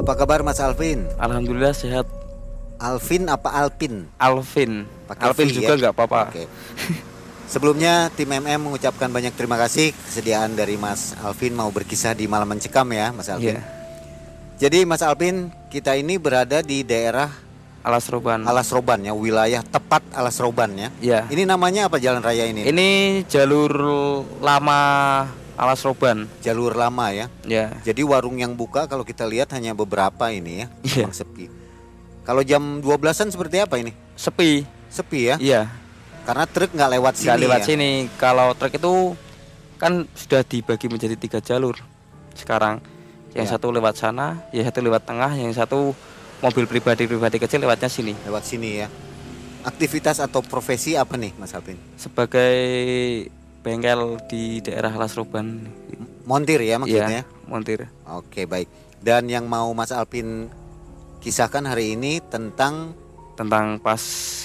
Apa kabar Mas Alvin? Alhamdulillah sehat. Alvin apa Alpin? Alvin. Pakai Alvin V juga ya? nggak apa-apa. Oke. Sebelumnya tim MM mengucapkan banyak terima kasih kesediaan dari Mas Alvin mau berkisah di malam mencekam ya Mas Alvin. Iya. Jadi Mas Alvin kita ini berada di daerah Alas Roban. Alas Roban ya, wilayah tepat Alas Roban ya. Iya. Ini namanya apa jalan raya ini? Ini jalur lama Alas Roban. Jalur lama ya. Ya. Jadi warung yang buka kalau kita lihat hanya beberapa ini ya, memang sepi. Kalau jam 12-an seperti apa ini? Sepi. Sepi ya, Iya. karena truk nggak lewat sini Nggak lewat ya. sini. Kalau truk itu kan sudah dibagi menjadi tiga jalur sekarang. Yang Ya. satu lewat sana, yang satu lewat tengah, yang satu mobil pribadi-pribadi kecil lewatnya sini. Lewat sini ya. Aktivitas atau profesi apa nih Mas Alvin? Sebagai bengkel di daerah Alas Roban. Montir ya maksudnya? Iya, montir. Oke baik. Dan yang mau Mas Alvin kisahkan hari ini tentang tentang pas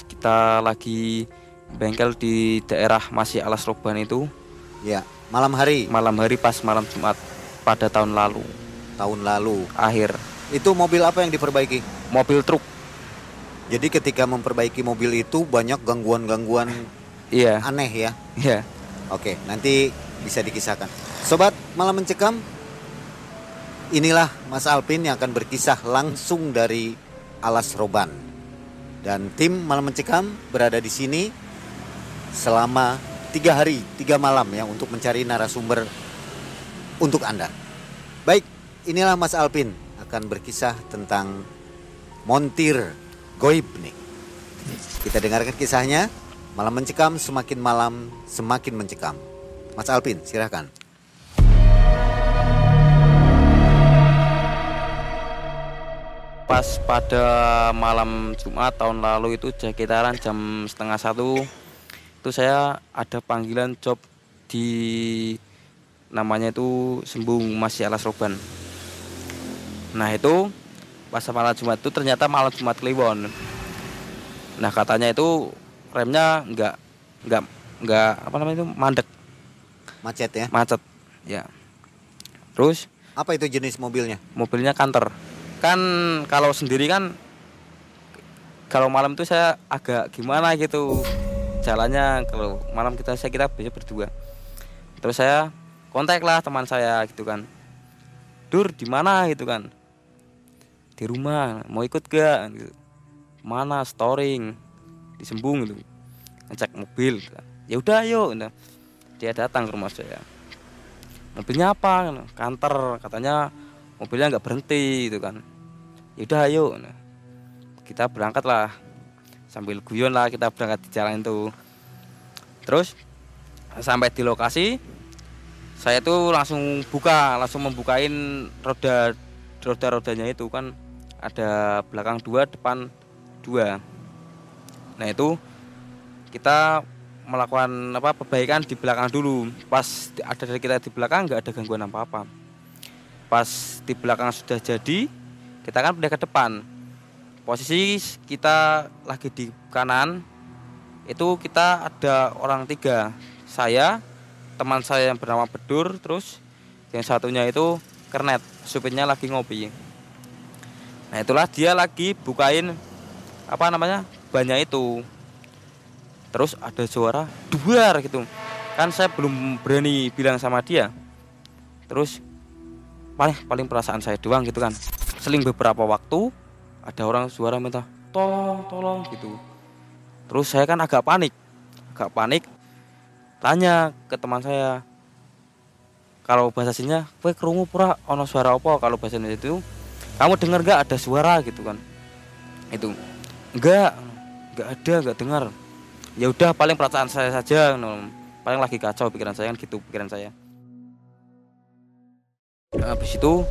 kita lagi bengkel di daerah masih Alas Roban itu ya malam hari malam hari pas malam Jumat pada tahun lalu tahun lalu. akhir Itu mobil apa yang diperbaiki? mobil truk Jadi ketika memperbaiki mobil itu banyak gangguan-gangguan iya aneh ya. iya Oke, nanti bisa dikisahkan. Sobat malam mencekam, inilah Mas Alpin yang akan berkisah langsung dari Alas Roban. Dan tim malam mencekam berada di sini selama tiga hari, tiga malam ya untuk mencari narasumber untuk Anda. Baik, inilah Mas Alpin akan berkisah tentang montir goib nih. Kita dengarkan kisahnya. Malam mencekam semakin malam semakin mencekam. Mas Alpin, silahkan. pas pada malam Jumat tahun lalu itu sekitaran jam setengah satu itu saya ada panggilan job di namanya itu Sembung masih Alas Roban nah itu pas malam Jumat itu ternyata malam Jumat Kliwon nah katanya itu remnya nggak nggak nggak apa namanya itu mandek. Macet ya. macet ya. Terus? Apa itu jenis mobilnya? mobilnya kanter. Kan kalau sendiri kan kalau malam itu saya agak gimana gitu jalannya. Kalau malam kita saya kira biasa berdua. Terus saya kontak lah teman saya gitu kan. Dur di mana? gitu kan. Di rumah mau ikut gak gitu. mana storing disembung gitu. Ngecek mobil. Ya udah yuk gitu. dia datang ke rumah saya. Mobilnya apa? Kanter. Katanya mobilnya nggak berhenti gitu kan. Yaudah ayo. Nah, kita berangkat lah sambil guyon lah kita berangkat di jalan itu. Terus sampai di lokasi saya tuh langsung buka langsung membukain roda roda rodanya itu kan. Ada belakang dua depan dua nah itu kita melakukan apa perbaikan di belakang dulu. Pas ada dari kita di belakang nggak ada gangguan apa apa pas di belakang sudah jadi kita kan pindah ke depan. Posisi kita lagi di kanan itu kita ada orang tiga. Saya teman saya yang bernama Bedur terus yang satunya itu Kernet supirnya lagi ngopi. Nah itulah dia lagi bukain apa namanya banyak itu. Terus ada suara duar gitu. Kan saya belum berani bilang sama dia. Terus paling paling perasaan saya doang gitu kan. Seling beberapa waktu ada orang suara minta tolong tolong gitu. Terus saya kan agak panik agak panik tanya ke teman saya kalau bahasa sininya kowe kerungu pura? Ono suara apa kalau bahasa itu? Kamu dengar nggak ada suara? gitu kan. Itu enggak enggak ada enggak dengar. Ya udah paling perasaan saya saja paling lagi kacau pikiran saya kan gitu pikiran saya. Habis itu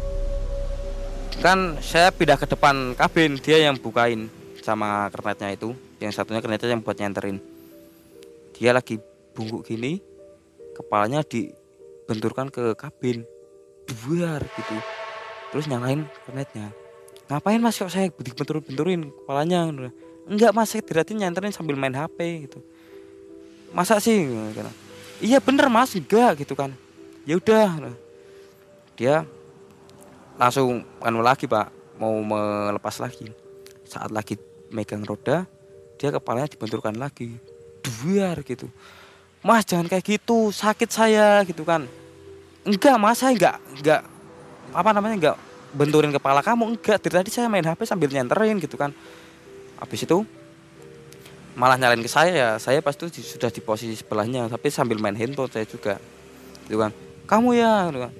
kan saya pindah ke depan kabin dia yang bukain sama kernetnya itu. Yang satunya kernetnya yang buat nyenterin. Dia lagi bungkuk gini kepalanya dibenturkan ke kabin. Duar gitu. Terus nyalain kernetnya. Ngapain mas kok saya dibentur benturin kepalanya enggak mas diratin nyenterin sambil main HP gitu. Masa sih? Iya bener mas enggak gitu kan. Ya udah. Dia langsung anu lagi pak. Mau melepas lagi. Saat lagi megang roda dia kepalanya dibenturkan lagi. Duar gitu. Mas jangan kayak gitu. Sakit saya gitu kan. Enggak mas saya enggak enggak apa namanya enggak benturin kepala kamu. Enggak dari tadi saya main HP sambil nyenterin gitu kan habis itu malah nyalain ke saya ya saya pas itu sudah di posisi sebelahnya tapi sambil main handphone saya juga. Gitu kan. Kamu ya gitu kan.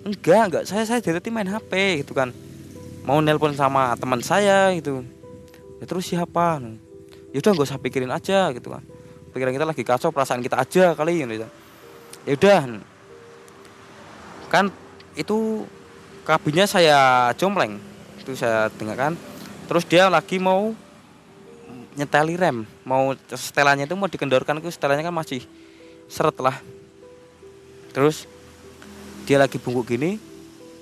Enggak enggak saya saya dari tadi main HP gitu kan. Mau nelpon sama teman saya gitu. Ya terus siapa? Ya udah nggak usah pikirin aja gitu kan. Pikiran kita lagi kacau perasaan kita aja kali gitu ya udah kan itu kabinnya saya jompleng itu saya dengarkan. Terus dia lagi mau nyeteli rem. Mau setelannya itu mau dikendorkan itu setelannya kan masih seret lah. Terus dia lagi bungkuk gini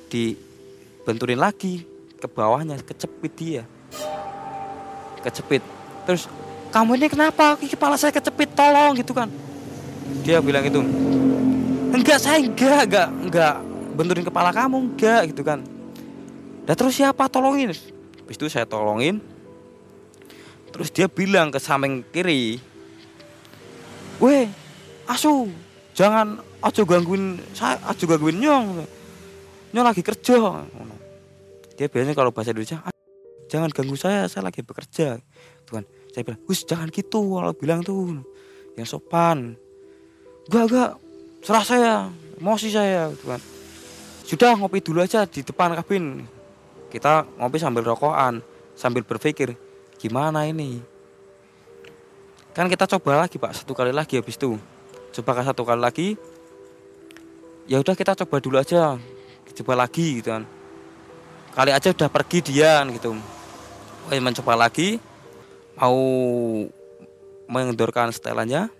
dibenturin lagi ke bawahnya kecepit dia. Kecepit. Terus kamu ini kenapa? Kepala saya kecepit tolong gitu kan. Dia bilang itu enggak saya enggak enggak enggak benturin kepala kamu enggak gitu kan. Dan terus siapa tolongin? Habis itu saya tolongin Terus dia bilang ke samping kiri, Weh, asu, jangan aja gangguin saya, aja gangguin nyong. Nyong lagi kerja. Dia biasanya kalau bahasa Indonesia, jangan ganggu saya, saya lagi bekerja. Tuh kan, saya bilang, wis jangan gitu kalau bilang tuh, yang sopan. Gak, gak, serah saya, emosi saya, tuh kan. Sudah ngopi dulu aja di depan kabin. Kita ngopi sambil rokokan, sambil berpikir, gimana ini? Kan kita coba lagi pak. Satu kali lagi habis itu. Coba satu kali lagi. Ya udah kita coba dulu aja. Coba lagi gitu kan. Kali aja udah pergi dia gitu. Oh, mencoba lagi. Mau mengendorkan setelannya.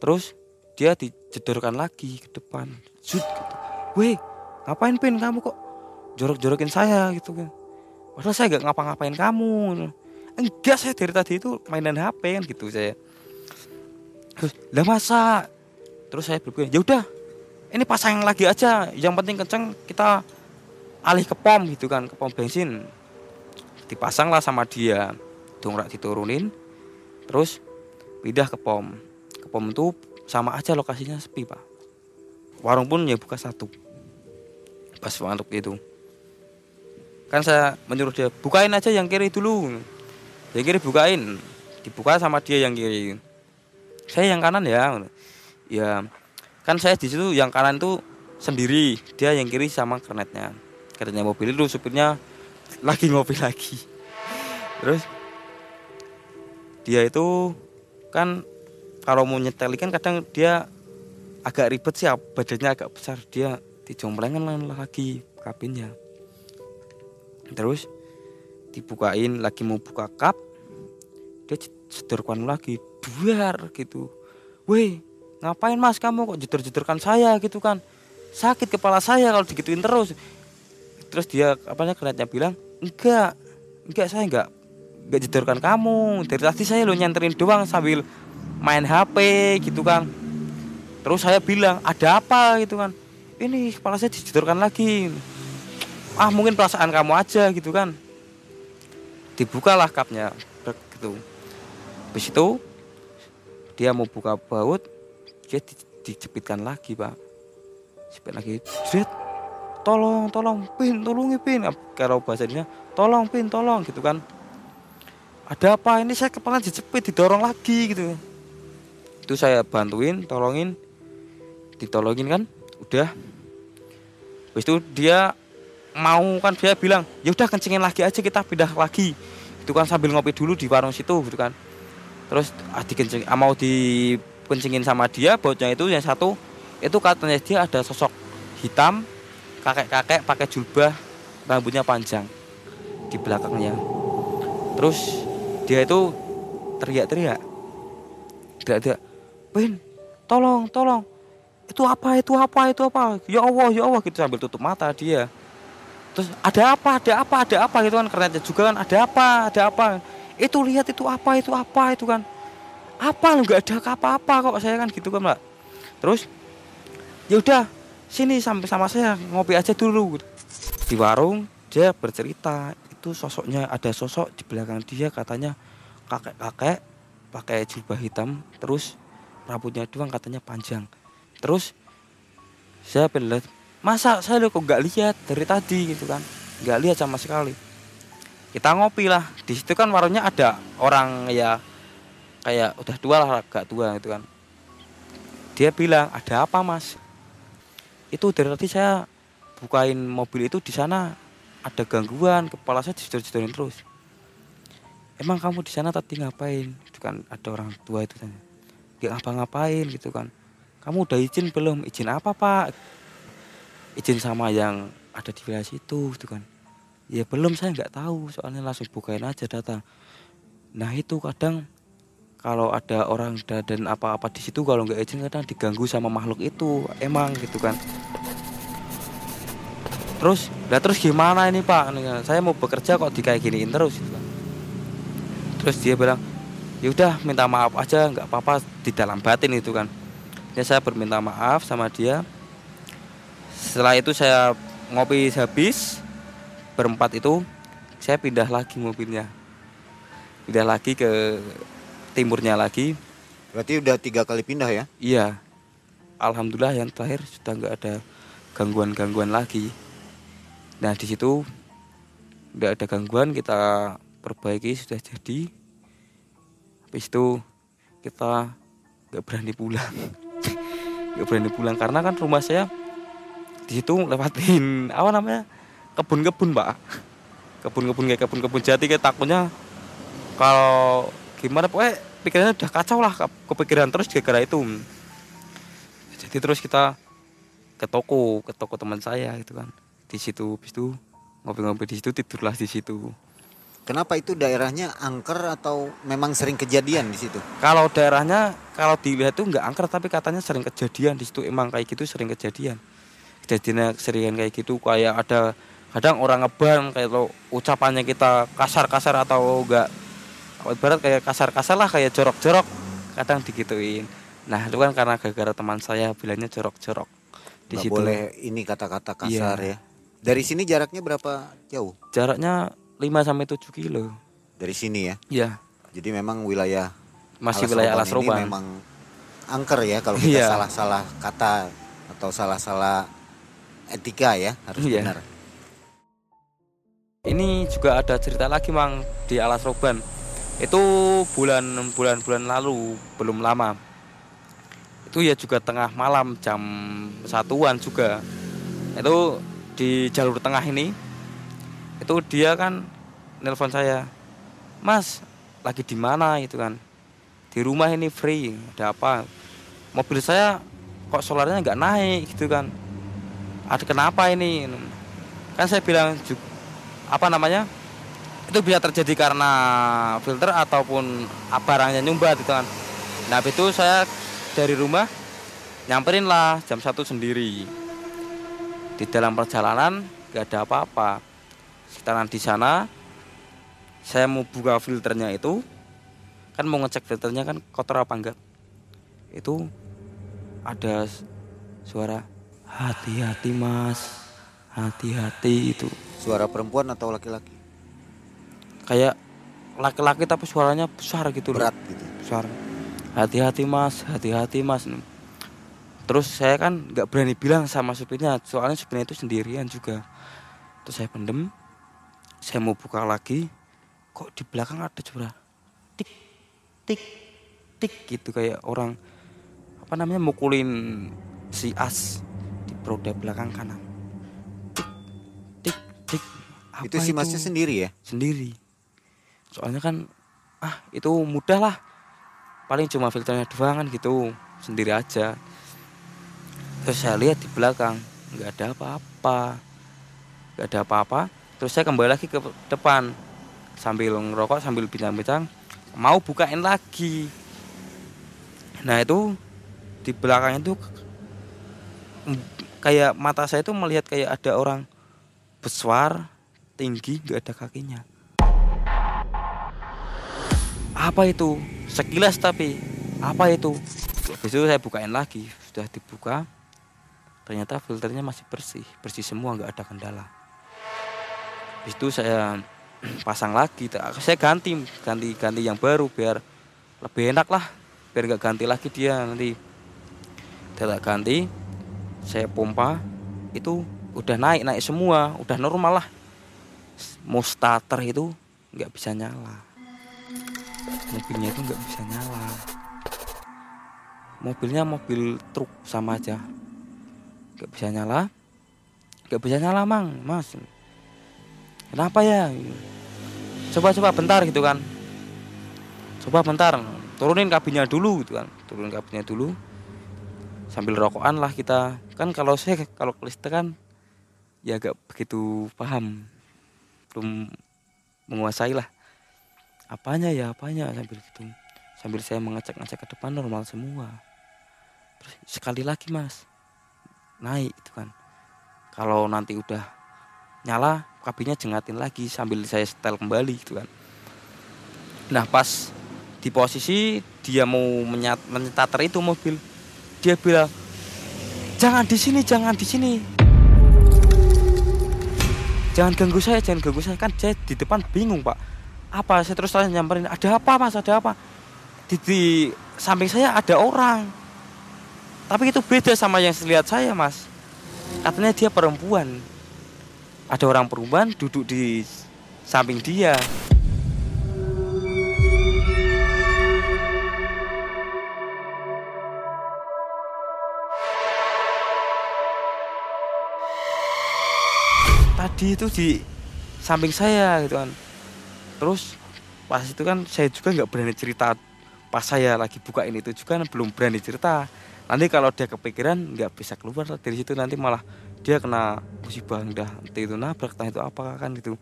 Terus dia dijedorkan lagi ke depan. Zut, gitu. weh ngapain pin? Kamu kok jorok-jorokin saya gitu kan Padahal saya gak ngapa-ngapain kamu. Enggak saya dari tadi itu mainan HP kan gitu saya. Terus, lah masa? Terus saya berpikir, ya udah, ini pasang lagi aja. Yang penting kenceng kita alih ke pom gitu kan, ke pom bensin. Dipasang lah sama dia, dongrak diturunin, terus pindah ke pom. Ke pom itu sama aja lokasinya sepi pak. Warung pun ya buka satu. Pas waktu itu kan saya menyuruh dia bukain aja yang kiri dulu. Yang kiri bukain dibuka sama dia yang kiri. Saya yang kanan ya. Ya kan saya di situ yang kanan tuh sendiri dia yang kiri sama kernetnya. Kernetnya mobil itu supirnya lagi ngopi lagi. Terus dia itu kan kalau mau nyetel kan kadang dia agak ribet sih badannya agak besar. Dia dijongplengan lagi kabinnya terus dibukain lagi mau buka cup dia jedorkan lagi duar gitu. Weh ngapain mas kamu kok jedor-jedorkan saya? gitu kan. Sakit kepala saya kalau digituin terus. Terus dia apanya kelihatannya bilang enggak enggak saya enggak enggak jedorkan kamu. Dari tadi saya lo nyanterin doang sambil main HP gitu kan. Terus saya bilang ada apa? gitu kan. Ini kepala saya dijedorkan lagi ah mungkin perasaan kamu aja gitu kan. Dibukalah cupnya gitu. Habis itu dia mau buka baut dia di, dicepitkan lagi pak. Cepit lagi Jret, tolong tolong pin tolong pin. Kalau bahasanya tolong pin tolong gitu kan. Ada apa? Ini saya kepala dicepit didorong lagi gitu. Itu saya bantuin tolongin. Ditolongin kan? Udah. Habis itu dia mau kan dia bilang ya udah kencingin lagi aja kita pindah lagi. Itu kan sambil ngopi dulu di warung situ gitu kan. Terus ah, dikencing ah, mau dikencingin sama dia bautnya itu yang satu itu katanya dia ada sosok hitam kakek-kakek pakai jubah rambutnya panjang di belakangnya. Terus dia itu teriak-teriak. Teriak-teriak Win tolong tolong. Itu apa itu apa itu apa? Ya Allah ya Allah gitu sambil tutup mata dia terus ada apa? Ada apa? Ada apa? Gitu kan kerennya juga kan ada apa? Ada apa? Itu lihat itu apa? Itu apa? Itu kan apa lu? Nggak ada apa-apa kok saya kan gitu kan mbak. Terus ya udah sini sampai sama saya ngopi aja dulu. Di warung dia bercerita itu sosoknya ada sosok di belakang dia katanya kakek-kakek pakai jubah hitam terus rambutnya doang katanya panjang. Terus saya lihat masa saya kok nggak lihat dari tadi gitu kan? Nggak lihat sama sekali. Kita ngopi lah. Di situ kan warungnya ada orang ya kayak udah tua lah agak tua gitu kan. Dia bilang ada apa mas? Itu dari tadi saya bukain mobil itu di sana ada gangguan kepala saya disedor-sedorin terus. Emang kamu di sana tadi ngapain? Itu kan ada orang tua itu tanya. Nggak ngapa-ngapain gitu kan. Kamu udah izin belum? Izin apa pak izin sama yang ada di wilayah situ gitu kan. Ya belum saya nggak tahu. Soalnya langsung bukain aja data. Nah itu kadang kalau ada orang dan apa-apa di situ kalau nggak izin kadang diganggu sama makhluk itu. Emang gitu kan. Terus lah terus gimana ini pak? Saya mau bekerja kok dikayak giniin terus gitu kan. terus dia bilang ya udah minta maaf aja nggak apa-apa di dalam batin itu kan. Ya saya berminta maaf sama dia setelah itu saya ngopi habis berempat itu saya pindah lagi mobilnya pindah lagi ke timurnya lagi. Berarti udah tiga kali pindah ya? Iya. Alhamdulillah yang terakhir sudah nggak ada gangguan-gangguan lagi. Nah di situ nggak ada gangguan kita perbaiki sudah jadi. Habis itu kita nggak berani pulang. Nggak berani pulang karena kan rumah saya di situ lewatin apa namanya kebun-kebun pak kebun-kebun kayak kebun-kebun jati kayak takutnya kalau gimana pokoknya pikirannya udah kacau lah kepikiran terus gara-gara itu. Jadi terus kita ke toko ke toko teman saya gitu kan. Di situ habis itu ngopi-ngopi di situ tidurlah di situ. Kenapa itu daerahnya angker atau memang sering kejadian di situ? Kalau daerahnya kalau dilihat tuh nggak angker tapi katanya sering kejadian di situ. Emang kayak gitu sering kejadian kejadian seringan kayak gitu kayak ada kadang orang ngeban kayak lo ucapannya kita kasar-kasar atau enggak ibarat kayak kasar-kasar lah kayak jorok-jorok kadang digituin. Nah itu kan karena gara-gara teman saya bilangnya jorok-jorok di situ. boleh ini kata-kata kasar iya. ya. Dari sini jaraknya berapa jauh? Jaraknya 5 sampai 7 kilo. Dari sini ya? Iya. Jadi memang wilayah masih Alas wilayah Alas Roban. memang angker ya kalau kita iya. salah-salah kata atau salah-salah etika ya harus iya. benar. Ini juga ada cerita lagi mang di Alas Roban. Itu bulan bulan bulan lalu belum lama. Itu ya juga tengah malam jam satuan juga. Itu di jalur tengah ini. Itu dia kan nelpon saya, Mas lagi di mana itu kan? Di rumah ini free, ada apa? Mobil saya kok solarnya nggak naik gitu kan? Ada kenapa ini? Kan saya bilang apa namanya itu bisa terjadi karena filter ataupun barangnya nyumbat gitu kan. Nah itu saya dari rumah nyamperin lah jam satu sendiri. Di dalam perjalanan gak ada apa-apa. Sekitaran di sana saya mau buka filternya itu kan mau ngecek filternya kan kotor apa enggak? Itu ada suara hati-hati mas. Hati-hati itu. Suara perempuan atau laki-laki? Kayak laki-laki tapi suaranya besar gitu berat gitu. Besar. Hati-hati mas. Hati-hati mas. Terus saya kan nggak berani bilang sama supirnya soalnya supirnya itu sendirian juga. Terus saya pendem saya mau buka lagi kok di belakang ada suara tik tik tik gitu kayak orang apa namanya mukulin si as roda belakang kanan. Tik tik tik. Apa itu si masnya sendiri ya? Sendiri. Soalnya kan ah itu mudah lah. Paling cuma filternya doang kan gitu. Sendiri aja. Terus saya lihat di belakang nggak ada apa-apa. Nggak ada apa-apa. Terus saya kembali lagi ke depan. Sambil ngerokok sambil bincang-bincang. Mau bukain lagi. Nah itu di belakang itu kayak mata saya itu melihat kayak ada orang besar tinggi nggak ada kakinya. Apa itu? Sekilas tapi apa itu? Itu saya bukain lagi sudah dibuka. Ternyata filternya masih bersih bersih semua nggak ada kendala. Itu saya pasang lagi saya ganti ganti ganti yang baru biar lebih enak lah. Biar nggak ganti lagi dia nanti. Tidak ganti saya pompa itu udah naik naik semua udah normal lah. Mau starter itu nggak bisa nyala. Mobilnya itu nggak bisa nyala. Mobilnya mobil truk sama aja. Nggak bisa nyala. Nggak bisa nyala mang mas. Kenapa ya? Coba-coba bentar gitu kan. Coba bentar turunin kabinnya dulu gitu kan. Turunin kabinnya dulu sambil rokokan lah kita. Kan kalau saya kalau kelistrikan ya agak begitu paham. Belum menguasai lah. Apanya ya apanya? Sambil gitu. Sambil saya mengecek ngecek ke depan normal semua. Terus sekali lagi mas naik itu kan. Kalau nanti udah nyala kabinnya jengatin lagi sambil saya setel kembali gitu kan. Nah pas di posisi dia mau menyat menyetater itu mobil dia bilang jangan di sini jangan di sini. Jangan ganggu saya jangan ganggu saya. Kan saya di depan bingung pak. Apa? Saya terus tanya nyamperin ada apa mas? Ada apa? Di, di samping saya ada orang. Tapi itu beda sama yang lihat saya mas. Katanya dia perempuan. Ada orang perempuan duduk di samping dia tadi itu di samping saya gitu kan. Terus pas itu kan saya juga nggak berani cerita. Pas saya lagi buka ini itu juga kan belum berani cerita. Nanti kalau dia kepikiran nggak bisa keluar dari situ. Nanti malah dia kena musibah udah itu nabrak entah itu apa kan gitu.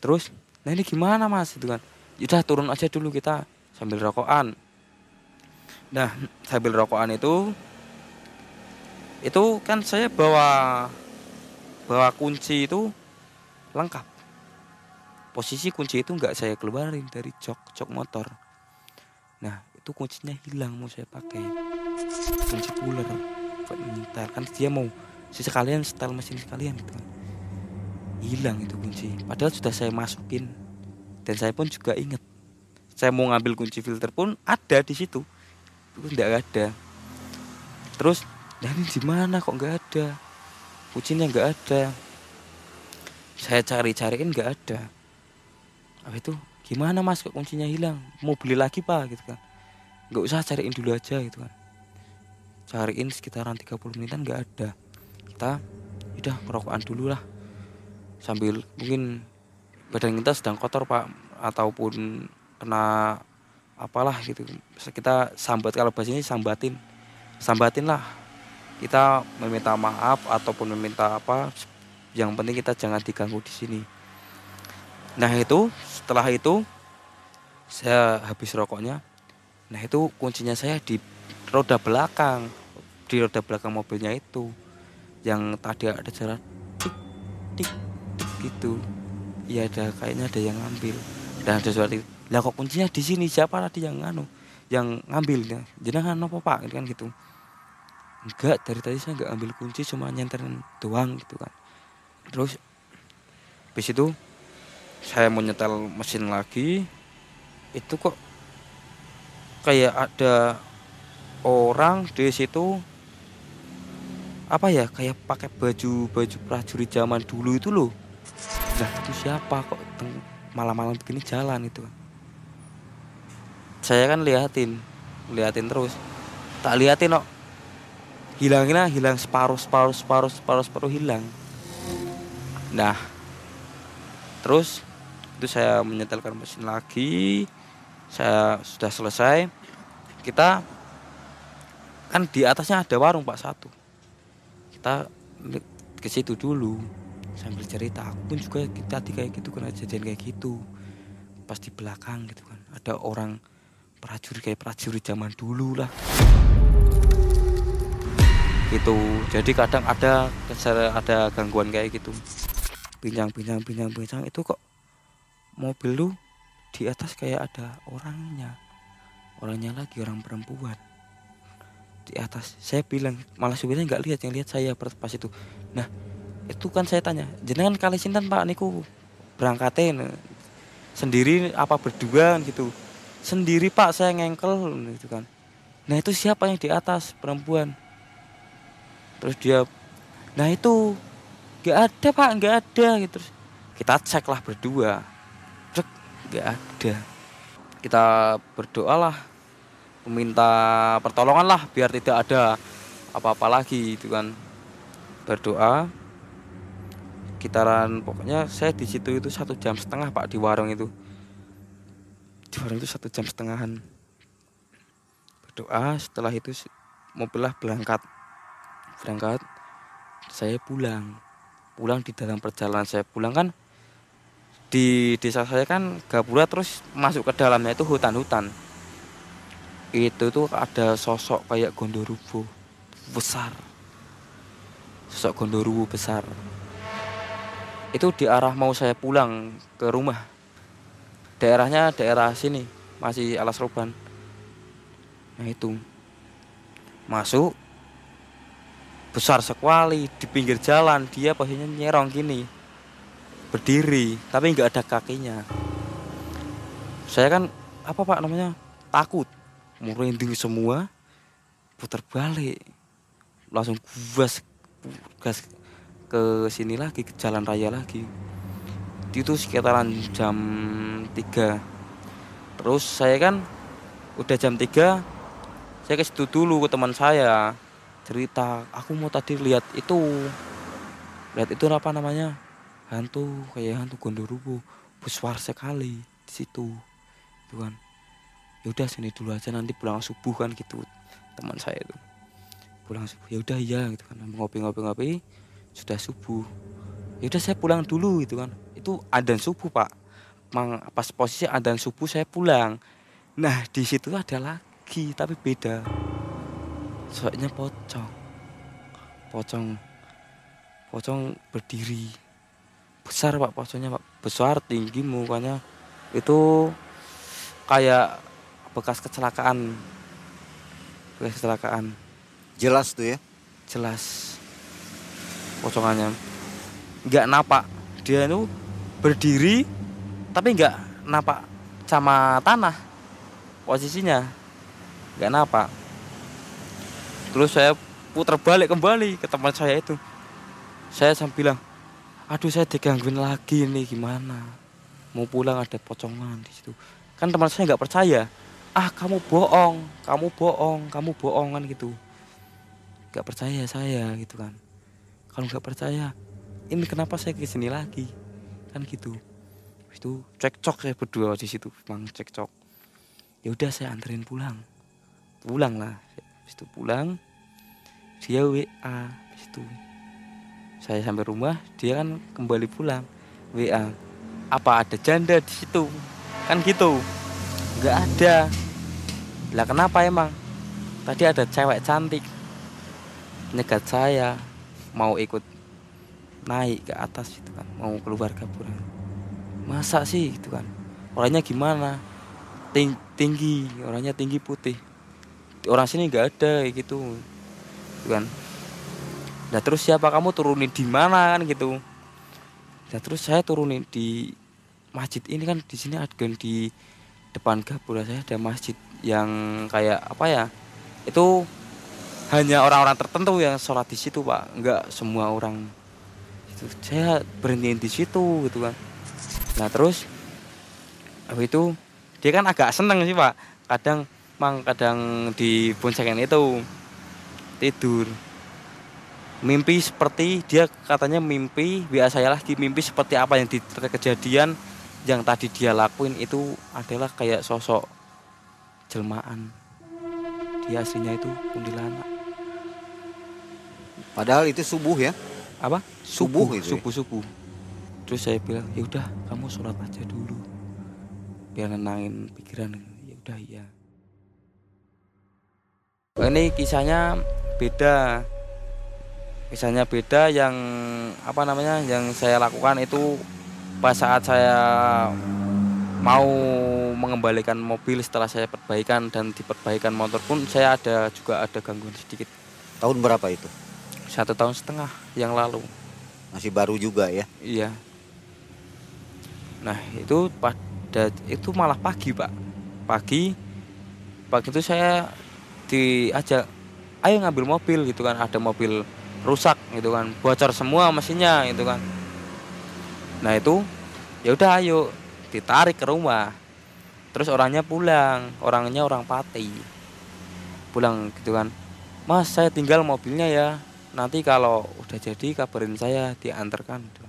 Terus nah ini gimana mas? Itu kan. Udah turun aja dulu kita sambil rokokan. Nah sambil rokokan itu itu kan saya bawa bawa kunci itu lengkap. Posisi kunci itu nggak saya keluarin dari jok jok motor. Nah itu kuncinya hilang mau saya pakai. Kunci puller buat kan dia mau sekalian setel mesin sekalian gitu kan. Hilang itu kunci. Padahal sudah saya masukin. Dan saya pun juga inget saya mau ngambil kunci filter pun ada di situ. Itu tidak ada. Terus dan ini di mana? Kok nggak ada kuncinya nggak ada. Saya cari-cariin nggak ada. Apa itu? Gimana mas kok kuncinya hilang? Mau beli lagi pak gitu kan. Nggak usah cariin dulu aja gitu kan. Cariin sekitaran 30 menitan nggak ada. Kita udah merokokan dulu lah. Sambil mungkin badan kita sedang kotor pak ataupun kena apalah gitu. Kita sambat kalau bahasa ini sambatin. Sambatin lah kita meminta maaf ataupun meminta apa yang penting kita jangan diganggu di sini. Nah itu setelah itu saya habis rokoknya. Nah itu kuncinya saya di roda belakang di roda belakang mobilnya itu. Yang tadi ada jarak tik tik tik gitu. Ya ada kayaknya ada yang ngambil. Dan ada suara lah kok kuncinya di sini? Siapa tadi yang nganu yang ngambilnya? Jenengan apa pak? Kan gitu enggak dari tadi saya nggak ambil kunci cuma nyenterin doang gitu kan. Terus habis itu saya mau nyetel mesin lagi itu kok kayak ada orang di situ apa ya kayak pakai baju baju prajurit zaman dulu itu loh. Nah itu siapa kok malam-malam begini jalan itu? Saya kan liatin liatin terus. Tak liatin kok hilangnya hilang separuh separuh separuh separuh separuh hilang. Nah terus itu saya menyetelkan mesin lagi. Saya sudah selesai. Kita kan di atasnya ada warung pak satu. Kita ke situ dulu sambil cerita. Aku pun juga kita kayak gitu kan kejadian kayak gitu. Pas di belakang gitu kan. Ada orang prajurit kayak prajurit zaman dulu lah gitu. Jadi kadang ada ada gangguan kayak gitu. Bincang bincang bincang bincang. Itu kok mobil lu di atas kayak ada orangnya. Orangnya lagi orang perempuan. Di atas. Saya bilang malah supirnya nggak lihat yang lihat saya pas itu. Nah itu kan saya tanya jenengan kali sinten pak niku? Berangkatin sendiri apa berdua gitu. Sendiri pak saya ngengkel gitu kan. Nah itu siapa yang di atas perempuan terus dia nah itu nggak ada pak nggak ada. Gitu. Terus kita cek lah berdua. Cek nggak ada. Kita berdoa lah meminta pertolongan lah biar tidak ada apa-apa lagi itu kan. Berdoa kitaran pokoknya saya di situ itu satu jam setengah pak di warung itu. Di warung itu satu jam setengahan. Berdoa setelah itu mobilnya berangkat berangkat saya pulang. Pulang di dalam perjalanan saya pulang kan di desa saya kan gapura terus masuk ke dalamnya itu hutan-hutan. Itu tuh ada sosok kayak gondorubo besar. Sosok gondorubo besar. Itu di arah mau saya pulang ke rumah. Daerahnya daerah sini masih alas roban. Nah itu masuk besar sekali di pinggir jalan dia posisinya nyerong gini berdiri tapi nggak ada kakinya. Saya kan apa pak namanya? Takut. Merinding semua putar balik. Langsung gas gas ke sini lagi ke jalan raya lagi. Itu sekitaran jam 3 terus saya kan udah jam 3 saya ke situ dulu ke teman saya cerita. Aku mau tadi lihat itu. Lihat itu apa namanya? Hantu kayak hantu gondorubo besar sekali di situ. Itu kan. Ya udah sini dulu aja. Nanti pulang subuh kan gitu teman saya itu. Pulang subuh. Ya udah iya gitu kan. Ngopi-ngopi ngopi sudah subuh. Ya udah saya pulang dulu gitu kan. Itu adan subuh pak. Mang, pas posisi adan subuh saya pulang. Nah di situ ada lagi tapi beda soalnya pocong. Pocong pocong berdiri. Besar pak. Pocongnya pak. Besar tinggi mukanya. Itu kayak bekas kecelakaan. Bekas kecelakaan. Jelas tuh ya? Jelas. Pocongannya. Nggak napak. Dia itu berdiri tapi nggak napak sama tanah. Posisinya nggak napak terus saya putar balik kembali ke tempat saya itu. Saya sambil bilang aduh saya digangguin lagi nih gimana? Mau pulang ada pocongan di situ. Kan teman saya nggak percaya. Ah kamu bohong kamu bohong kamu bohong kan gitu. Nggak percaya saya gitu kan. Kalau nggak percaya ini kenapa saya ke sini lagi? Kan gitu. Itu cekcok saya berdua di situ bang cekcok. Ya udah saya anterin pulang. Pulang lah itu pulang dia WA itu. Saya sampai rumah dia kan kembali pulang. WA apa ada janda di situ? Kan gitu. Nggak ada. Lah kenapa emang? Tadi ada cewek cantik. Nyegat saya mau ikut naik ke atas itu kan. Mau keluar kaburan masa sih? Gitu kan. Orangnya gimana? Ting tinggi orangnya tinggi putih orang sini nggak ada kayak gitu. Gitu kan. Nah terus siapa kamu turunin di mana kan gitu. Nah terus saya turunin di masjid ini kan di sini ada di depan gapura saya ada masjid yang kayak apa ya itu hanya orang-orang tertentu yang sholat di situ pak. Nggak semua orang. Itu saya berhenti di situ gitu kan. Nah terus habis itu dia kan agak seneng sih pak. Kadang mang kadang di boncengan itu tidur. Mimpi seperti dia katanya mimpi biasa saya lagi mimpi seperti apa yang di kejadian yang tadi dia lakuin itu adalah kayak sosok jelmaan. Dia aslinya itu kuntilanak. Padahal itu subuh ya? Apa? Subuh itu ya? subuh subuh. Terus saya bilang ya udah kamu sholat aja dulu. Biar nenangin pikiran. Ya udah iya ini kisahnya beda. Kisahnya beda yang apa namanya yang saya lakukan itu pas saat saya mau mengembalikan mobil setelah saya perbaikan dan diperbaikan motor pun saya ada juga ada gangguan sedikit. Tahun berapa itu? Satu tahun setengah yang lalu. Masih baru juga ya? Iya. Nah itu pada itu malah pagi pak. Pagi pagi itu saya diajak ayo ngambil mobil gitu kan. Ada mobil rusak gitu kan. Bocor semua mesinnya gitu kan. Nah itu ya udah ayo ditarik ke rumah. Terus orangnya pulang. Orangnya orang pati. Pulang gitu kan. Mas saya tinggal mobilnya ya. Nanti kalau udah jadi kabarin saya diantarkan. Gitu.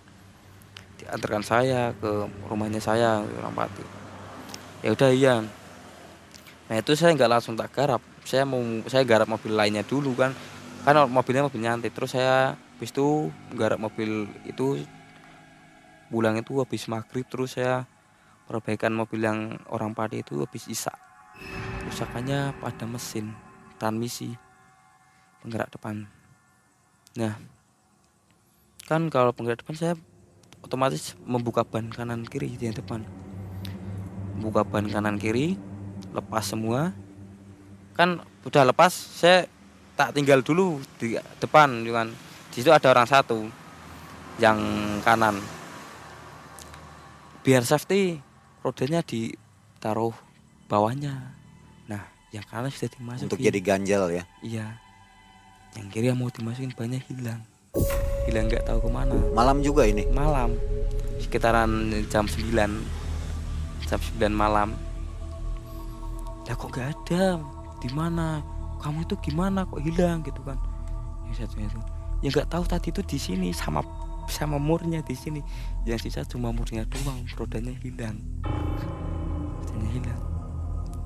diantarkan saya ke rumahnya saya orang pati. Ya udah iya. Nah itu saya nggak langsung tak garap saya mau saya garap mobil lainnya dulu kan. Kan mobilnya mobil nyantai terus saya habis itu garap mobil itu pulang itu habis maghrib. Terus saya perbaikan mobil yang orang padi itu habis isak. Rusakannya pada mesin transmisi penggerak depan. Nah kan kalau penggerak depan saya otomatis membuka ban kanan kiri di depan. Buka ban kanan kiri lepas semua kan udah lepas saya tak tinggal dulu di depan kan. Di situ ada orang satu yang kanan. Biar safety rodanya ditaruh bawahnya. Nah yang kanan sudah dimasukin. Untuk jadi ganjal ya? Iya. Yang kiri yang mau dimasukin banyak hilang. Hilang nggak tahu ke mana. Malam juga ini? Malam. Sekitaran jam 9 jam 9 malam. Ya kok nggak ada di mana? Kamu itu gimana? Kok hilang? Gitu kan. Yang satunya itu ya nggak tahu tadi itu di sini sama sama murnya di sini. Yang sisa cuma murnya doang rodanya hilang. Rodanya hilang.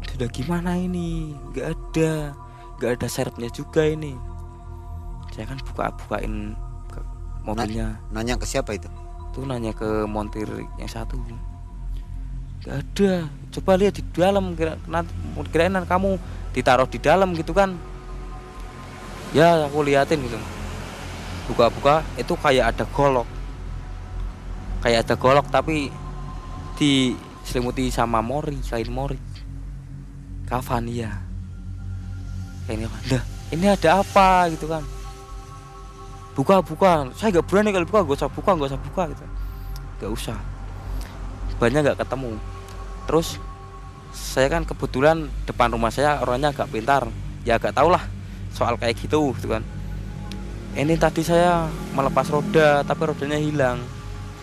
Sudah gimana ini? Nggak ada nggak ada serepnya juga ini. Saya kan buka bukain mobilnya. Nanya ke siapa itu? Tuh nanya ke montir yang satu. Nggak ada. Coba lihat di dalam kira kirain kamu ditaruh di dalam gitu kan. Ya aku liatin gitu. Buka-buka itu kayak ada golok. Kayak ada golok tapi diselimuti sama mori kain mori. Kafan ya kafan dah ini ada apa gitu kan. Buka buka saya nggak berani kalau buka gak usah buka gak usah buka gitu. Nggak usah. Banyak nggak ketemu. Terus saya kan kebetulan depan rumah saya orangnya agak pintar. Ya agak tau lah soal kayak gitu gitu kan. Ini tadi saya melepas roda tapi rodanya hilang.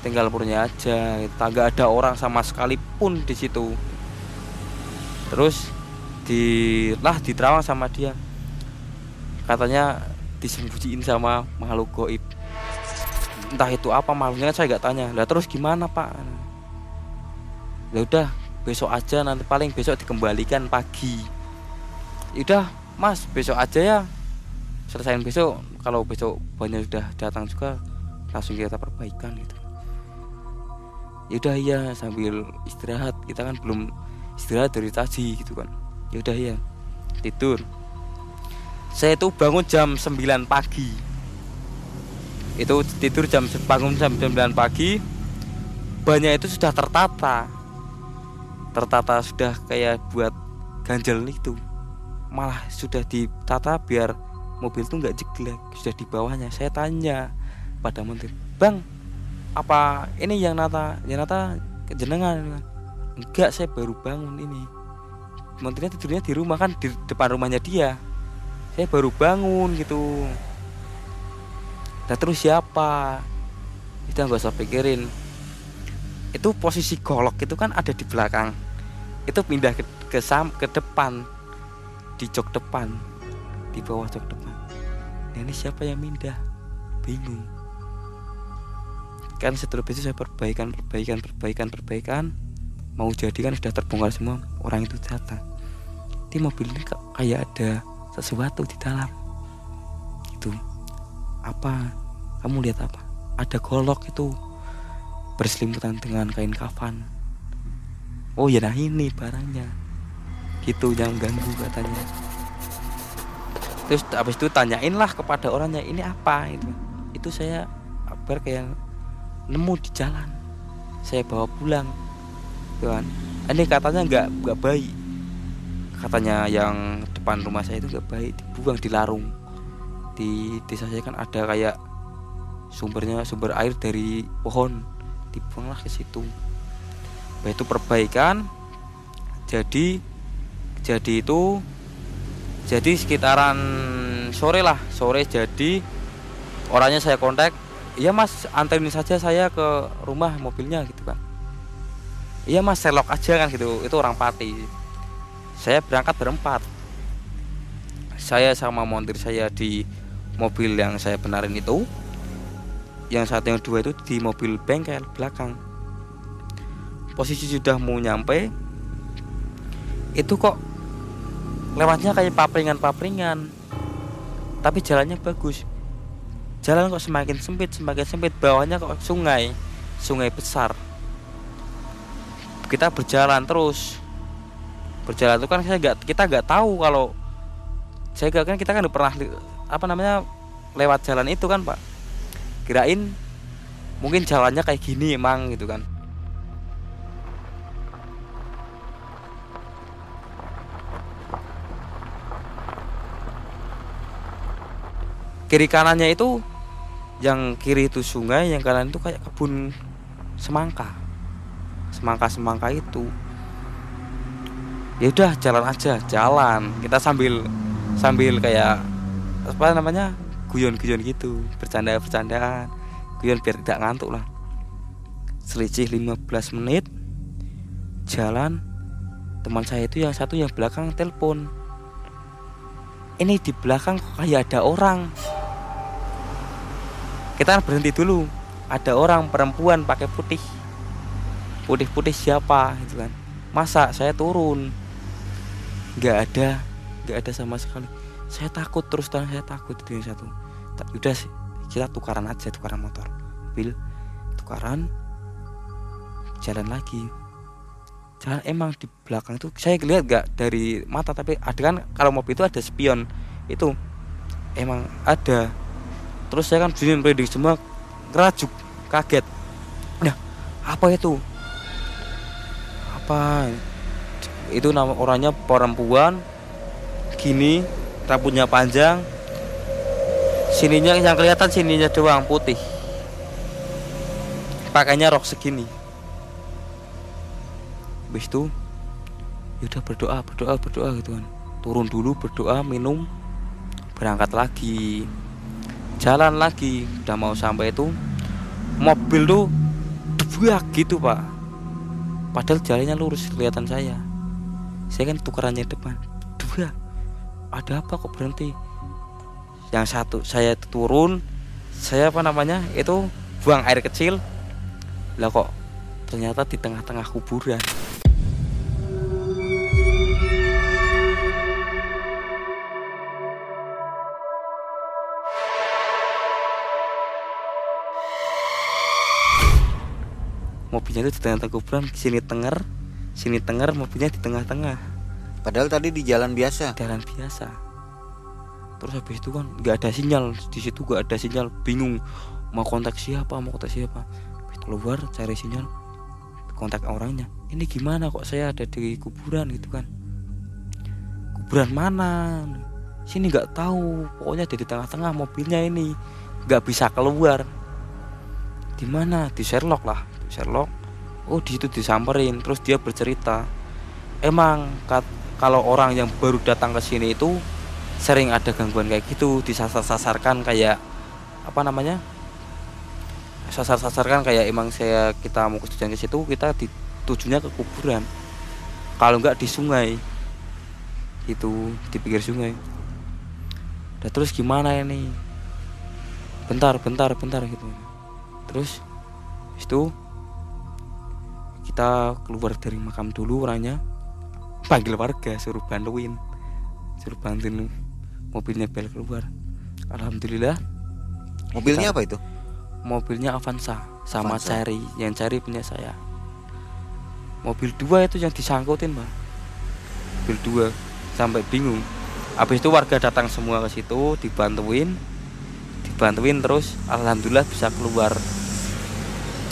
Tinggal purnya aja gitu. nggak ada orang sama sekali pun di situ. Terus di lah diterawang sama dia. Katanya disembunyiin sama makhluk goib. Entah itu apa makhluknya saya nggak tanya. Lah terus gimana pak? Ya udah besok aja nanti paling besok dikembalikan pagi. Udah mas besok aja ya. Selesain besok. Kalau besok banyak sudah datang juga langsung kita perbaikan gitu. Yaudah iya sambil istirahat. Kita kan belum istirahat dari tadi gitu kan. Yaudah iya. Tidur. Saya itu bangun jam 9 pagi. Itu tidur jam bangun jam 9 pagi. Banyak itu sudah tertata tertata sudah kayak buat ganjel itu malah sudah ditata biar mobil tuh nggak jeglek sudah di bawahnya. Saya tanya pada menteri bang apa ini yang nata? Yang nata kejenengan. Enggak saya baru bangun ini. Menterinya tidurnya di rumah kan di depan rumahnya dia. Saya baru bangun gitu. Dan terus siapa? Itu nggak usah pikirin itu posisi golok itu kan ada di belakang. Itu pindah ke ke, sam, ke depan. Di jok depan. Di bawah jok depan. Nah, ini siapa yang pindah? Bingung. Kan setelah itu saya perbaikan perbaikan perbaikan perbaikan. Mau jadi kan sudah terbongkar semua. Orang itu datang. Di mobil ini kayak ada sesuatu di dalam. Itu. Apa? Kamu lihat apa? Ada golok itu berselimutan dengan kain kafan. Oh ya nah ini barangnya. Gitu yang ganggu katanya. Terus habis itu tanyain lah kepada orangnya ini apa? Itu itu saya kabar kayak nemu di jalan. Saya bawa pulang kan. Ini katanya nggak nggak baik. Katanya yang depan rumah saya itu nggak baik dibuang di larung di desa saya kan ada kayak sumbernya sumber air dari pohon dibuanglah ke situ. Itu perbaikan jadi jadi itu jadi sekitaran sore lah sore jadi orangnya saya kontak iya mas anterin saja saya ke rumah mobilnya gitu kan iya mas selok aja kan gitu. Itu orang pati. Saya berangkat berempat. Saya sama montir saya di mobil yang saya benarin itu yang satu yang dua itu di mobil bengkel belakang. Posisi sudah mau nyampe itu kok lewatnya kayak papringan-papringan tapi jalannya bagus. Jalan kok semakin sempit semakin sempit bawahnya kok sungai sungai besar. Kita berjalan terus. Berjalan itu kan saya nggak kita nggak tahu kalau saya gak kan kita kan pernah apa namanya lewat jalan itu kan pak kirain mungkin jalannya kayak gini emang gitu kan. Kiri kanannya itu yang kiri itu sungai yang kanan itu kayak kebun semangka. Semangka semangka itu. Ya udah jalan aja jalan. Kita sambil sambil kayak apa namanya guyon-guyon gitu bercanda bercandaan guyon biar tidak ngantuk lah. Selisih 15 menit jalan. Teman saya itu yang satu yang belakang telepon. Ini di belakang kok kayak ada orang. Kita berhenti dulu. Ada orang perempuan pakai putih. Putih-putih siapa gitu kan. Masa saya turun? Nggak ada nggak ada sama sekali saya takut terus terang saya takut itu yang satu. Udah sih kita tukaran aja tukaran motor mobil tukaran jalan lagi. Jalan emang di belakang itu saya lihat gak dari mata tapi ada kan kalau mobil itu ada spion. Itu emang ada. Terus saya kan begini reading semua ngerajuk kaget. Nah apa itu? Apa? Itu nama orangnya perempuan gini rambutnya panjang. Sininya yang kelihatan sininya doang putih. Pakainya rok segini. Habis itu yaudah berdoa berdoa berdoa gitu kan. Turun dulu berdoa minum berangkat lagi. Jalan lagi udah mau sampai itu mobil tuh debuak gitu pak. Padahal jalannya lurus kelihatan saya. Saya kan tukerannya depan ada apa kok berhenti? Yang satu saya turun saya apa namanya itu buang air kecil. Lah kok ternyata di tengah-tengah kuburan? Mobilnya itu di tengah-tengah kuburan sini tenger sini tenger mobilnya di tengah-tengah Padahal tadi di jalan biasa. jalan biasa. Terus habis itu kan nggak ada sinyal. Di situ nggak ada sinyal. Bingung mau kontak siapa mau kontak siapa. Habis keluar cari sinyal kontak orangnya. Ini gimana kok saya ada di kuburan gitu kan? Kuburan mana? Sini nggak tahu. Pokoknya di tengah-tengah mobilnya ini. Nggak bisa keluar. Di mana? Di Sherlock lah. Di Sherlock. Oh di situ disamperin. Terus dia bercerita emang kat- kalau orang yang baru datang ke sini itu sering ada gangguan kayak gitu disasar-sasarkan kayak apa namanya? Sasar-sasarkan kayak emang saya kita mau tujuan ke situ kita ditujunya ke kuburan. Kalau enggak di sungai. Itu di pinggir sungai. Nah, terus gimana ini? Bentar bentar bentar gitu. Terus itu kita keluar dari makam dulu orangnya panggil warga suruh bantuin. Suruh bantuin mobilnya bel keluar. Alhamdulillah. Mobilnya apa itu? mobilnya Avanza sama Avanza. Cherry. Yang Cherry punya saya. Mobil dua itu yang disangkutin pak mobil dua. Sampai bingung. Habis itu warga datang semua ke situ dibantuin. Dibantuin terus alhamdulillah bisa keluar.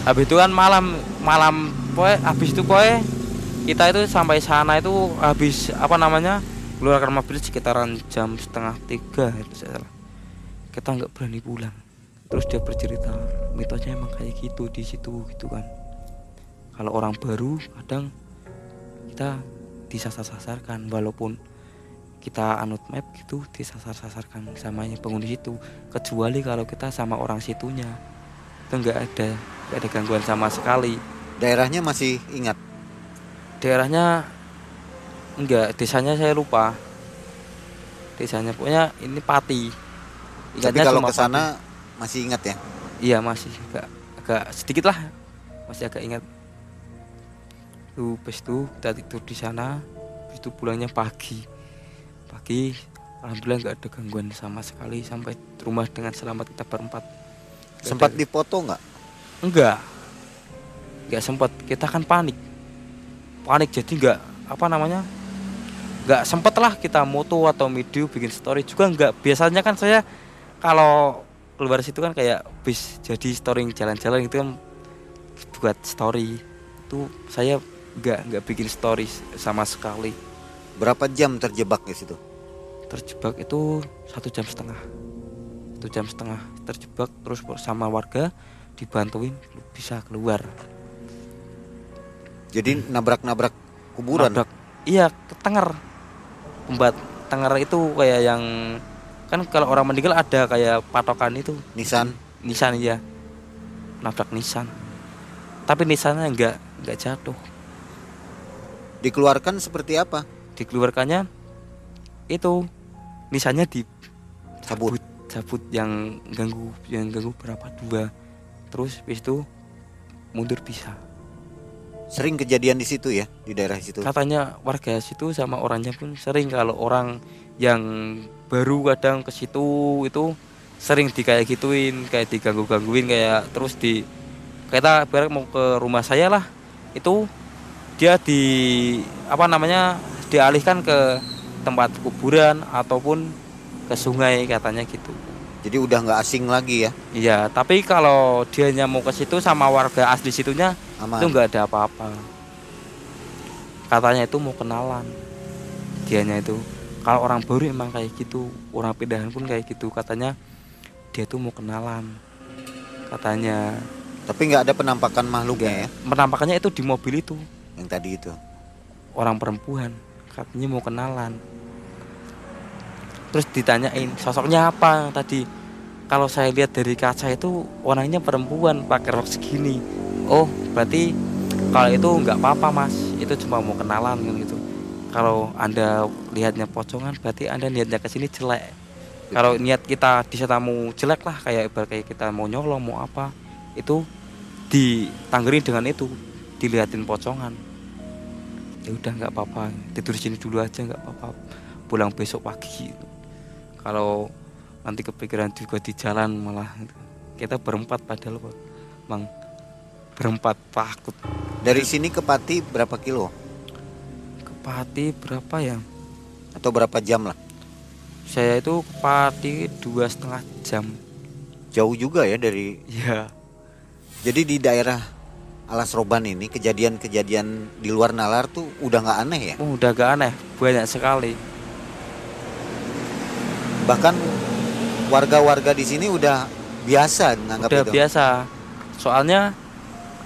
Habis itu kan malam malam poe habis itu poe kita itu sampai sana itu habis apa namanya keluarkan mobil sekitaran jam setengah tiga itu saya salah. Kita nggak berani pulang. Terus dia bercerita mitosnya emang kayak gitu di situ gitu kan. Kalau orang baru kadang kita disasar-sasarkan walaupun kita anut map gitu disasar-sasarkan sama yang penghuni situ. Kecuali kalau kita sama orang situnya. Itu nggak ada nggak ada gangguan sama sekali. Daerahnya masih ingat. Daerahnya enggak desanya saya lupa. Desanya pokoknya ini Pati. Tapi Ingatnya kalau cuma ke sana masih ingat ya. Iya masih agak agak sedikit lah. Masih agak ingat. Tuh pas itu kita tidur di sana. Habis itu pulangnya pagi. Pagi alhamdulillah nggak ada gangguan sama sekali. Sampai rumah dengan selamat kita berempat. Nggak Sempat ada- dipoto nggak? enggak. Enggak sempat. Kita kan panik panik jadi enggak apa namanya enggak sempet lah kita moto atau video bikin story. Juga enggak biasanya kan saya kalau keluar situ kan kayak bis jadi story jalan-jalan gitu kan buat story. Itu saya enggak enggak bikin story sama sekali. Berapa jam terjebak di situ? terjebak itu satu jam setengah. Satu jam setengah terjebak terus sama warga dibantuin bisa keluar Jadi nabrak-nabrak kuburan. Nabrak. Iya, ke Tenger. Pembat Tenger itu kayak yang kan kalau orang meninggal ada kayak patokan itu Nissan. Nissan ya. Nabrak Nissan. Tapi Nissannya enggak enggak jatuh. Dikeluarkan seperti apa? Dikeluarkannya itu Nissannya di Cabut. cabut yang ganggu yang ganggu berapa dua terus habis itu mundur bisa Sering kejadian di situ ya, di daerah situ. katanya warga situ sama orangnya pun sering kalau orang yang baru kadang ke situ itu sering di kayak gituin kayak diganggu gangguin kayak terus di kita ibarat mau ke rumah saya lah itu dia di apa namanya dialihkan ke tempat kuburan ataupun ke sungai katanya gitu Jadi udah nggak asing lagi ya, iya tapi kalau dianya mau ke situ sama warga asli situnya aman. itu nggak ada apa-apa. Katanya itu mau kenalan dianya itu. Kalau orang baru emang kayak gitu orang pindahan pun kayak gitu. Katanya dia tuh mau kenalan katanya. Tapi nggak ada penampakan makhluknya ya, penampakannya itu di mobil itu. Yang tadi itu. orang perempuan katanya mau kenalan terus ditanyain sosoknya apa? Tadi kalau saya lihat dari kaca itu orangnya perempuan pakai rok segini. Oh berarti kalau itu nggak apa-apa mas. Itu cuma mau kenalan kan gitu. Kalau anda lihatnya pocongan berarti anda niatnya ke sini jelek. Kalau niat kita di mau jelek lah kayak ibarat kayak kita mau nyolong mau apa itu ditanggerin dengan itu dilihatin pocongan. Ya udah nggak apa-apa. Tidur di sini dulu aja nggak apa-apa. Pulang besok pagi kalau nanti kepikiran juga di jalan malah kita berempat padahal Pak. Mang berempat takut Dari sini ke Pati berapa kilo? ke Pati berapa ya Atau berapa jam lah? saya itu ke Pati dua setengah jam Jauh juga ya dari. ya Jadi di daerah Alas Roban ini kejadian-kejadian di luar nalar tuh udah nggak aneh ya. oh, udah gak aneh banyak sekali Bahkan warga-warga di sini udah biasa nganggap udah itu. biasa soalnya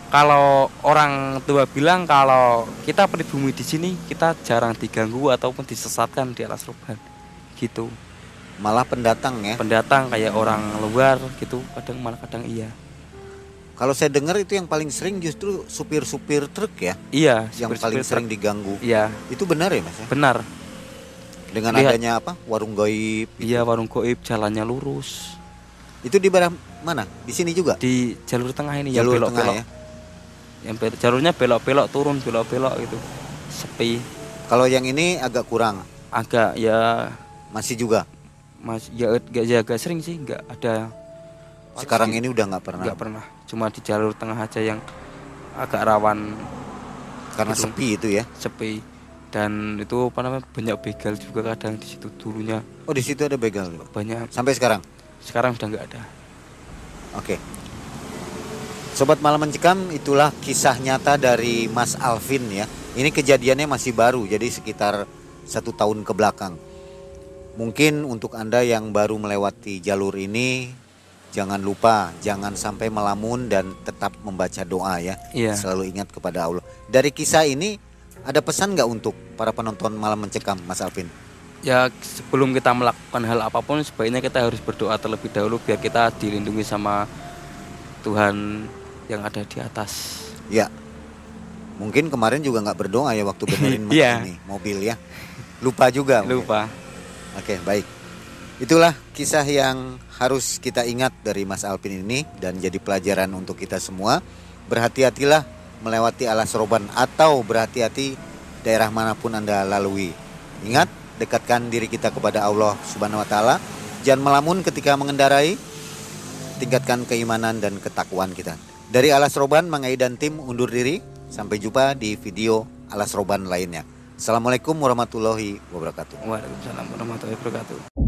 kalau orang tua bilang kalau kita pribumi di sini kita jarang diganggu ataupun disesatkan di alas ruban gitu Malah pendatang ya. pendatang kayak orang luar gitu kadang malah kadang iya Kalau saya dengar itu yang paling sering justru supir-supir truk ya iya yang supir-supir paling truk. sering diganggu. iya Itu benar ya Mas ya? benar Dengan Lihat. adanya apa? Warung goib. iya warung goib jalannya lurus Itu di daerah mana? Di sini juga. di jalur tengah ini Jalur yang tengah ya. yang bel- jalurnya belok-belok turun belok-belok gitu sepi Kalau yang ini agak kurang. agak ya Masih juga. mas ya gak, ya agak sering sih nggak ada Sekarang ini udah nggak pernah. nggak pernah cuma di jalur tengah aja yang agak rawan Karena Gitu. sepi itu ya. sepi dan itu apa namanya banyak begal juga kadang di situ dulunya Oh di situ ada begal. banyak Sampai sekarang. sekarang udah nggak ada Oke. Sobat Malam Mencekam, itulah kisah nyata dari Mas Alvin ya. Ini kejadiannya masih baru, jadi sekitar satu tahun ke belakang. Mungkin untuk Anda yang baru melewati jalur ini, jangan lupa jangan sampai melamun dan tetap membaca doa ya. Iya. Selalu ingat kepada Allah. Dari kisah ini ada pesan nggak untuk para penonton malam mencekam, Mas Alvin? Ya sebelum kita melakukan hal apa pun sebaiknya kita harus berdoa terlebih dahulu biar kita dilindungi sama Tuhan yang ada di atas. Ya. Mungkin kemarin juga nggak berdoa ya waktu benerin Iya. ini mobil ya. Lupa juga. mungkin. Lupa. Oke, baik. Itulah kisah yang harus kita ingat dari Mas Alvin ini dan jadi pelajaran untuk kita semua. Berhati-hatilah melewati alas roban atau berhati-hati daerah mana pun Anda lalui. Ingat, dekatkan diri kita kepada Allah Subhanahu wa taala. Jangan melamun ketika mengendarai. Tingkatkan keimanan dan ketakwaan kita. Dari Alas Roban, Mangai dan tim undur diri. Sampai jumpa di video Alas Roban lainnya. Assalamualaikum warahmatullahi wabarakatuh. Waalaikumsalam warahmatullahi wabarakatuh.